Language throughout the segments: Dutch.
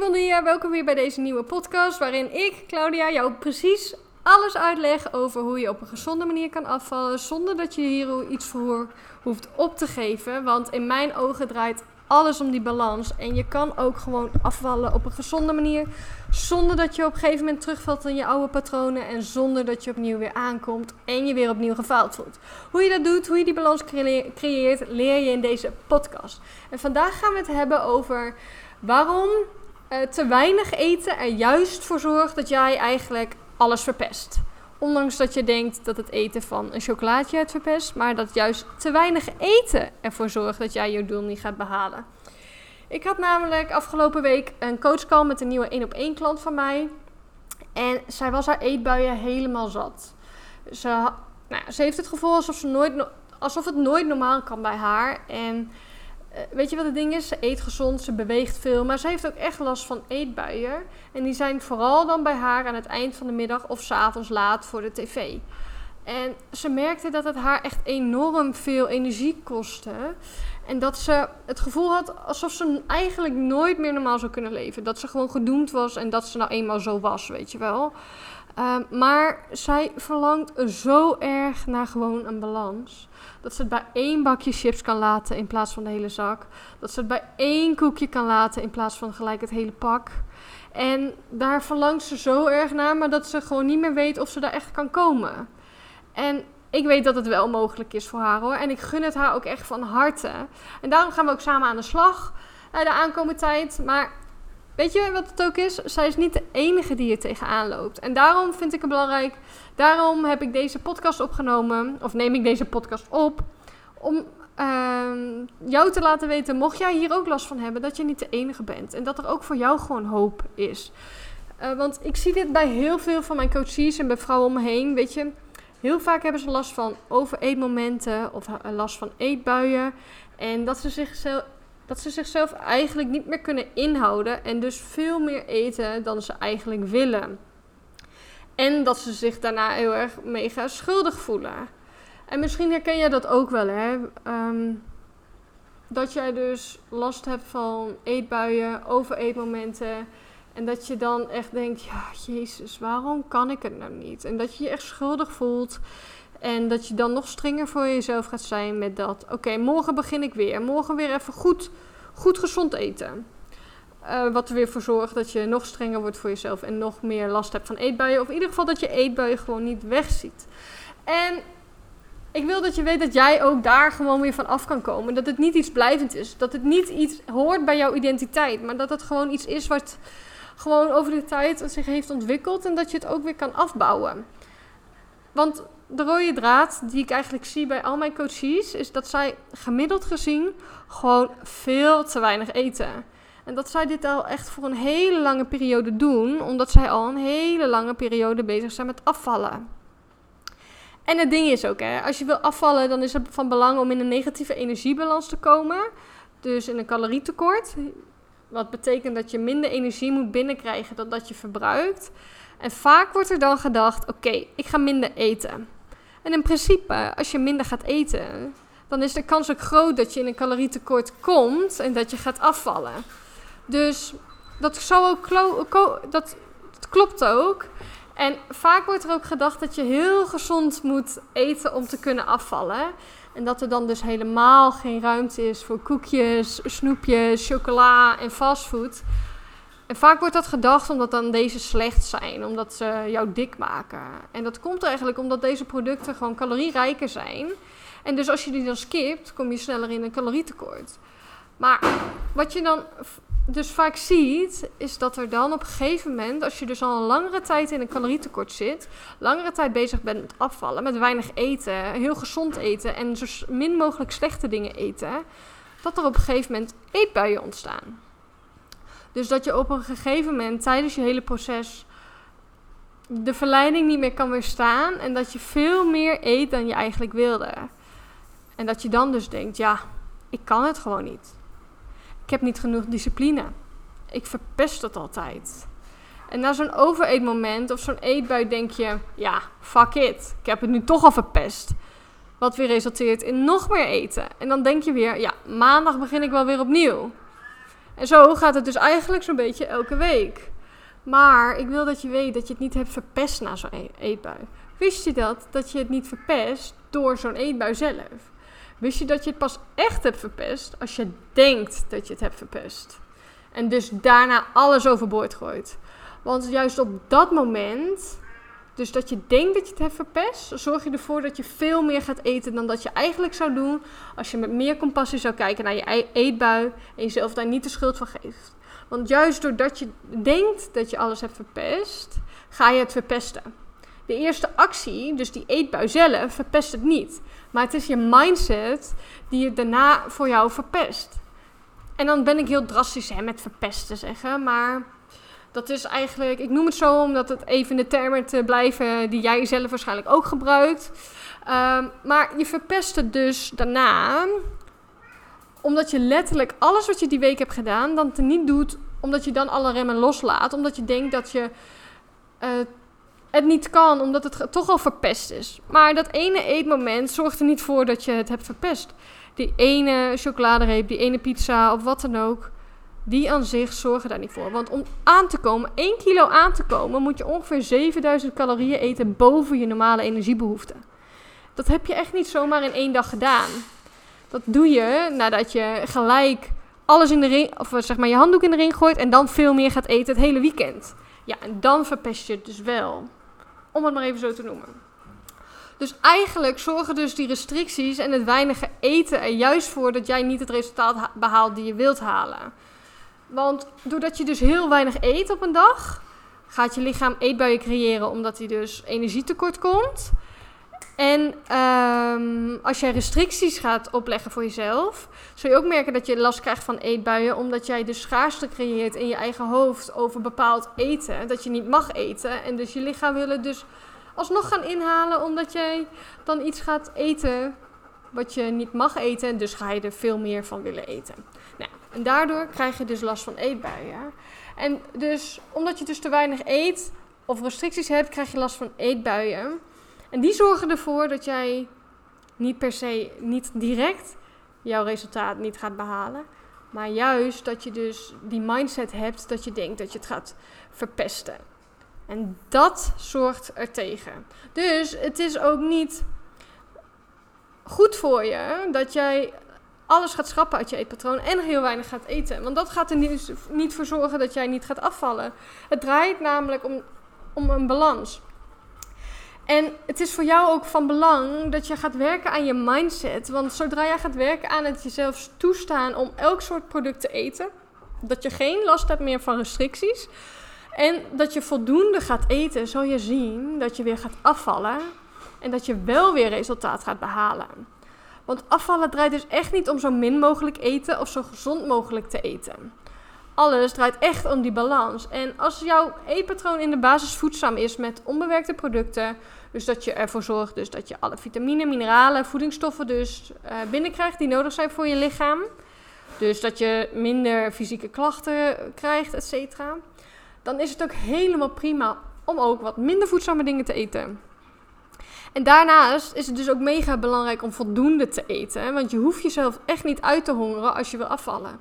Hey welkom weer bij deze nieuwe podcast waarin ik, Claudia, jou precies alles uitleg over hoe je op een gezonde manier kan afvallen zonder dat je hier iets voor hoeft op te geven. Want in mijn ogen draait alles om die balans en je kan ook gewoon afvallen op een gezonde manier zonder dat je op een gegeven moment terugvalt in je oude patronen en zonder dat je opnieuw weer aankomt en je weer opnieuw gefaald voelt. Hoe je dat doet, hoe je die balans creëert, leer je in deze podcast. En vandaag gaan we het hebben over waarom uh, te weinig eten er juist voor zorgt dat jij eigenlijk alles verpest. Ondanks dat je denkt dat het eten van een chocolaatje het verpest, maar dat juist te weinig eten ervoor zorgt dat jij je doel niet gaat behalen. Ik had namelijk afgelopen week een coachcall met een nieuwe 1 op 1 klant van mij. En zij was haar eetbuien helemaal zat. Ze, nou ze heeft het gevoel alsof, ze nooit, alsof het nooit normaal kan bij haar. En eh, weet je wat het ding is? Ze eet gezond, ze beweegt veel, maar ze heeft ook echt last van eetbuien. En die zijn vooral dan bij haar aan het eind van de middag of s avonds laat voor de tv. En ze merkte dat het haar echt enorm veel energie kostte. En dat ze het gevoel had alsof ze eigenlijk nooit meer normaal zou kunnen leven. Dat ze gewoon gedoemd was en dat ze nou eenmaal zo was, weet je wel. Ehm, maar zij verlangt zo erg naar gewoon een balans. Dat ze het bij één bakje chips kan laten in plaats van de hele zak. Dat ze het bij één koekje kan laten in plaats van gelijk het hele pak. En daar verlangt ze zo erg naar, maar dat ze gewoon niet meer weet of ze daar echt kan komen. En ik weet dat het wel mogelijk is voor haar hoor. En ik gun het haar ook echt van harte. En daarom gaan we ook samen aan de slag uh, de aankomende tijd. Maar weet je wat het ook is? Zij is niet de enige die er tegenaan loopt. En daarom vind ik het belangrijk. Daarom heb ik deze podcast opgenomen. Of neem ik deze podcast op. Om uh, jou te laten weten, mocht jij hier ook last van hebben, dat je niet de enige bent. En dat er ook voor jou gewoon hoop is. Uh, want ik zie dit bij heel veel van mijn coaches en bij vrouwen om me heen. Weet je, Heel vaak hebben ze last van overeetmomenten of eh, last van eetbuien. En dat ze, zichzelf, dat ze zichzelf eigenlijk niet meer kunnen inhouden en dus veel meer eten dan ze eigenlijk willen. En dat ze zich daarna heel erg mega schuldig voelen. En misschien herken jij dat ook wel, hè? Um, dat jij dus last hebt van eetbuien, overeetmomenten. En dat je dan echt denkt, ja, Jezus, waarom kan ik het nou niet? En dat je je echt schuldig voelt. En dat je dan nog strenger voor jezelf gaat zijn met dat. Oké, morgen begin ik weer. Morgen weer even goed, goed gezond eten. Uh, wat er weer voor zorgt dat je nog strenger wordt voor jezelf. En nog meer last hebt van eetbuien. Of in ieder geval dat je eetbuien gewoon niet wegziet. En ik wil dat je weet dat jij ook daar gewoon weer van af kan komen. Dat het niet iets blijvend is. Dat het niet iets hoort bij jouw identiteit. Maar dat het gewoon iets is wat gewoon over de tijd zich heeft ontwikkeld en dat je het ook weer kan afbouwen. Want de rode draad die ik eigenlijk zie bij al mijn coaches is dat zij gemiddeld gezien gewoon veel te weinig eten. En dat zij dit al echt voor een hele lange periode doen, omdat zij al een hele lange periode bezig zijn met afvallen. En het ding is ook, hè, als je wil afvallen, dan is het van belang om in een negatieve energiebalans te komen. Dus in een calorietekort. Wat betekent dat je minder energie moet binnenkrijgen dan dat je verbruikt. En vaak wordt er dan gedacht: oké, ik ga minder eten. En in principe, als je minder gaat eten, dan is de kans ook groot dat je in een calorietekort komt en dat je gaat afvallen. Dus dat, zou ook dat, dat klopt ook. En vaak wordt er ook gedacht dat je heel gezond moet eten om te kunnen afvallen. En dat er dan dus helemaal geen ruimte is voor koekjes, snoepjes, chocola en fastfood. En vaak wordt dat gedacht omdat dan deze slecht zijn, omdat ze jou dik maken. En dat komt eigenlijk omdat deze producten gewoon calorierijker zijn. En dus als je die dan skipt, kom je sneller in een calorietekort. Maar wat je dan dus vaak ziet, is dat er dan op een gegeven moment, als je dus al een langere tijd in een calorietekort zit, langere tijd bezig bent met afvallen, met weinig eten, heel gezond eten en zo min mogelijk slechte dingen eten, dat er op een gegeven moment eetbuien ontstaan. Dus dat je op een gegeven moment tijdens je hele proces de verleiding niet meer kan weerstaan en dat je veel meer eet dan je eigenlijk wilde. En dat je dan dus denkt, ja, ik kan het gewoon niet. Ik heb niet genoeg discipline. Ik verpest het altijd. En na zo'n overeetmoment of zo'n eetbui denk je, ja, fuck it. Ik heb het nu toch al verpest. Wat weer resulteert in nog meer eten. En dan denk je weer, ja, maandag begin ik wel weer opnieuw. En zo gaat het dus eigenlijk zo'n beetje elke week. Maar ik wil dat je weet dat je het niet hebt verpest na zo'n e- eetbui. Wist je dat? Dat je het niet verpest door zo'n eetbui zelf. Wist je dat je het pas echt hebt verpest als je denkt dat je het hebt verpest? En dus daarna alles overboord gooit. Want juist op dat moment, dus dat je denkt dat je het hebt verpest, zorg je ervoor dat je veel meer gaat eten dan dat je eigenlijk zou doen als je met meer compassie zou kijken naar je eetbui en jezelf daar niet de schuld van geeft. Want juist doordat je denkt dat je alles hebt verpest, ga je het verpesten. De eerste actie, dus die eetbui zelf, verpest het niet. Maar het is je mindset die het daarna voor jou verpest. En dan ben ik heel drastisch hè, met verpesten zeggen, maar dat is eigenlijk, ik noem het zo omdat het even de termen te blijven die jij zelf waarschijnlijk ook gebruikt. Um, maar je verpest het dus daarna, omdat je letterlijk alles wat je die week hebt gedaan, dan niet doet, omdat je dan alle remmen loslaat, omdat je denkt dat je uh, het niet kan, omdat het toch al verpest is. Maar dat ene eetmoment zorgt er niet voor dat je het hebt verpest. Die ene chocoladereep, die ene pizza of wat dan ook, die aan zich zorgen daar niet voor. Want om aan te komen, 1 kilo aan te komen, moet je ongeveer 7000 calorieën eten boven je normale energiebehoeften. Dat heb je echt niet zomaar in één dag gedaan. Dat doe je nadat je gelijk alles in de ring, of zeg maar je handdoek in de ring gooit en dan veel meer gaat eten het hele weekend. Ja, en dan verpest je het dus wel. Om het maar even zo te noemen. Dus eigenlijk zorgen dus die restricties en het weinige eten er juist voor dat jij niet het resultaat behaalt die je wilt halen. Want doordat je dus heel weinig eet op een dag, gaat je lichaam eetbuien creëren omdat hij dus energietekort komt. En um, als jij restricties gaat opleggen voor jezelf, zul je ook merken dat je last krijgt van eetbuien, omdat jij dus schaarste creëert in je eigen hoofd over bepaald eten, dat je niet mag eten. En dus je lichaam wil het dus alsnog gaan inhalen, omdat jij dan iets gaat eten wat je niet mag eten. En dus ga je er veel meer van willen eten. En daardoor krijg je dus last van eetbuien. En dus omdat je dus te weinig eet of restricties hebt, krijg je last van eetbuien. En die zorgen ervoor dat jij niet per se, niet direct jouw resultaat niet gaat behalen. Maar juist dat je dus die mindset hebt dat je denkt dat je het gaat verpesten. En dat zorgt er tegen. Dus het is ook niet goed voor je dat jij alles gaat schrappen uit je eetpatroon en heel weinig gaat eten. Want dat gaat er niet, voor zorgen dat jij niet gaat afvallen. Het draait namelijk om, om een balans. En het is voor jou ook van belang dat je gaat werken aan je mindset. Want zodra jij gaat werken aan het jezelf toestaan om elk soort product te eten, dat je geen last hebt meer van restricties. En dat je voldoende gaat eten, zul je zien dat je weer gaat afvallen. En dat je wel weer resultaat gaat behalen. Want afvallen draait dus echt niet om zo min mogelijk eten of zo gezond mogelijk te eten alles draait echt om die balans. En als jouw eetpatroon in de basis voedzaam is met onbewerkte producten, dus dat je ervoor zorgt dus dat je alle vitamine, mineralen, voedingsstoffen dus uh, binnenkrijgt die nodig zijn voor je lichaam. Dus dat je minder fysieke klachten krijgt, et cetera. Dan is het ook helemaal prima om ook wat minder voedzame dingen te eten. En daarnaast is het dus ook mega belangrijk om voldoende te eten. Want je hoeft jezelf echt niet uit te hongeren als je wil afvallen.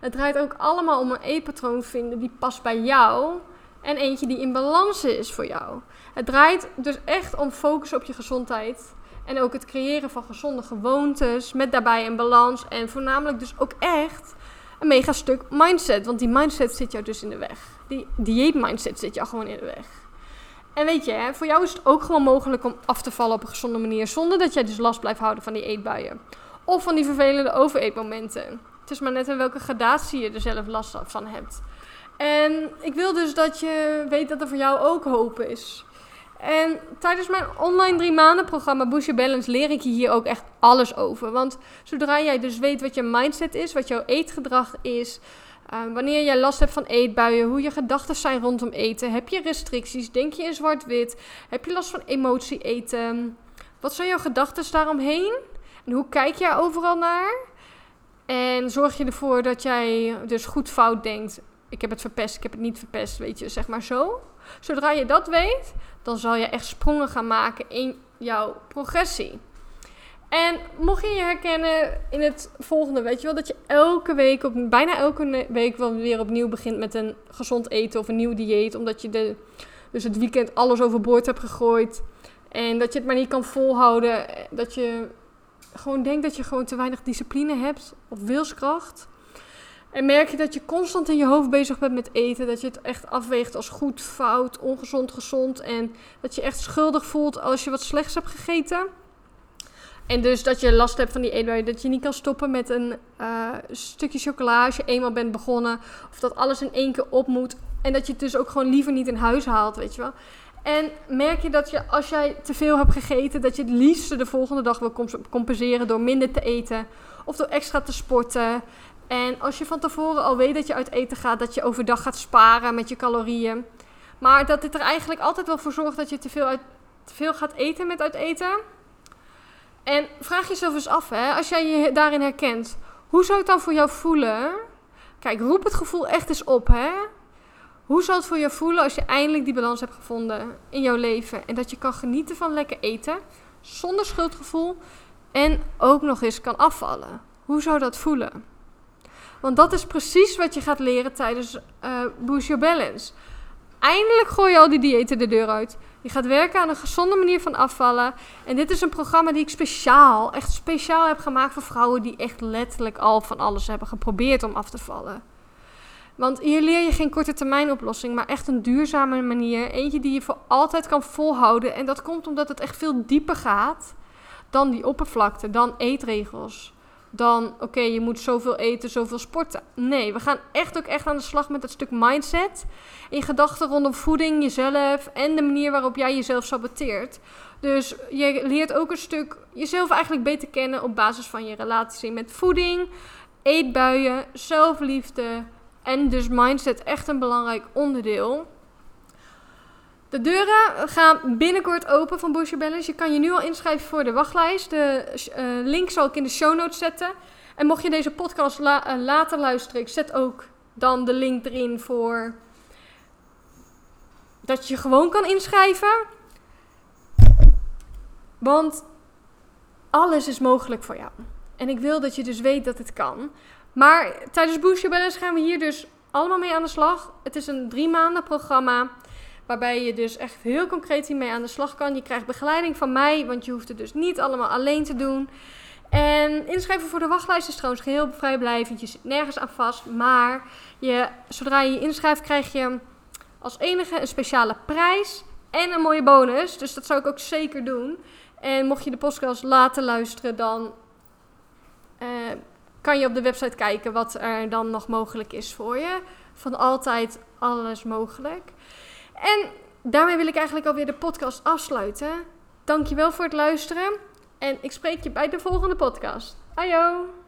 Het draait ook allemaal om een eetpatroon vinden die past bij jou en eentje die in balans is voor jou. Het draait dus echt om focus op je gezondheid en ook het creëren van gezonde gewoontes met daarbij een balans en voornamelijk dus ook echt een mega stuk mindset, want die mindset zit jou dus in de weg. Die dieet mindset zit jou gewoon in de weg. En weet je, voor jou is het ook gewoon mogelijk om af te vallen op een gezonde manier zonder dat jij dus last blijft houden van die eetbuien of van die vervelende overeetmomenten. Het is maar net in welke gradatie je er zelf last van hebt. En ik wil dus dat je weet dat er voor jou ook hoop is. En tijdens mijn online drie maanden programma Boost Your Balance leer ik je hier ook echt alles over. Want zodra jij dus weet wat je mindset is, wat jouw eetgedrag is, uh, wanneer jij last hebt van eetbuien, hoe je gedachten zijn rondom eten, heb je restricties, denk je in zwart-wit, heb je last van emotie eten, wat zijn jouw gedachten daaromheen en hoe kijk jij overal naar? En zorg je ervoor dat jij dus goed fout denkt. Ik heb het verpest, ik heb het niet verpest, weet je, zeg maar zo. Zodra je dat weet, dan zal je echt sprongen gaan maken in jouw progressie. En mocht je je herkennen in het volgende, weet je wel, dat je elke week, op, bijna elke week wel weer opnieuw begint met een gezond eten of een nieuw dieet, omdat je de, dus het weekend alles overboord hebt gegooid en dat je het maar niet kan volhouden, dat je gewoon denkt dat je gewoon te weinig discipline hebt of wilskracht. En merk je dat je constant in je hoofd bezig bent met eten. Dat je het echt afweegt als goed, fout, ongezond, gezond. En dat je echt schuldig voelt als je wat slechts hebt gegeten. En dus dat je last hebt van die eetbui. Dat je niet kan stoppen met een uh, stukje chocola als je eenmaal bent begonnen. Of dat alles in één keer op moet. En dat je het dus ook gewoon liever niet in huis haalt, weet je wel. En merk je dat je als jij te veel hebt gegeten, dat je het liefste de volgende dag wil compenseren door minder te eten. Of door extra te sporten. En als je van tevoren al weet dat je uit eten gaat, dat je overdag gaat sparen met je calorieën. Maar dat dit er eigenlijk altijd wel voor zorgt dat je te veel, uit, te veel gaat eten met uit eten. En vraag jezelf eens af, hè, als jij je daarin herkent, hoe zou het dan voor jou voelen? Kijk, roep het gevoel echt eens op, hè? Hoe zou het voor jou voelen als je eindelijk die balans hebt gevonden in jouw leven en dat je kan genieten van lekker eten zonder schuldgevoel en ook nog eens kan afvallen? Hoe zou dat voelen? Want dat is precies wat je gaat leren tijdens uh, Boost Your Balance. Eindelijk gooi je al die diëten de deur uit. Je gaat werken aan een gezonde manier van afvallen. En dit is een programma die ik speciaal, echt speciaal heb gemaakt voor vrouwen die echt letterlijk al van alles hebben geprobeerd om af te vallen. Want hier leer je geen korte termijn oplossing, maar echt een duurzame manier. Eentje die je voor altijd kan volhouden. En dat komt omdat het echt veel dieper gaat dan die oppervlakte, dan eetregels dan oké, je moet zoveel eten, zoveel sporten. Nee, we gaan echt ook echt aan de slag met dat stuk mindset. In gedachten rondom voeding, jezelf en de manier waarop jij jezelf saboteert. Dus je leert ook een stuk jezelf eigenlijk beter kennen op basis van je relatie met voeding, eetbuien, zelfliefde en dus mindset echt een belangrijk onderdeel. De deuren gaan binnenkort open van Your Balance. Je kan je nu al inschrijven voor de wachtlijst. De uh, link zal ik in de show notes zetten. En mocht je deze podcast uh, later luisteren, ik zet ook dan de link erin voor dat je gewoon kan inschrijven. Want alles is mogelijk voor jou. En ik wil dat je dus weet dat het kan. Maar tijdens Your Balance gaan we hier dus allemaal mee aan de slag. Het is een drie maanden programma. Waarbij je dus echt heel concreet hiermee aan de slag kan. Je krijgt begeleiding van mij, want je hoeft het dus niet allemaal alleen te doen. En inschrijven voor de wachtlijst is trouwens geheel vrijblijvend. Je zit nergens aan vast. Maar je, zodra je je inschrijft, krijg je als enige een speciale prijs en een mooie bonus. Dus dat zou ik ook zeker doen. En mocht je de podcast laten luisteren, dan uh, kan je op de website kijken wat er dan nog mogelijk is voor je. Van altijd alles mogelijk. En daarmee wil ik eigenlijk alweer de podcast afsluiten. Dankjewel voor het luisteren. En ik spreek je bij de volgende podcast. Ajo!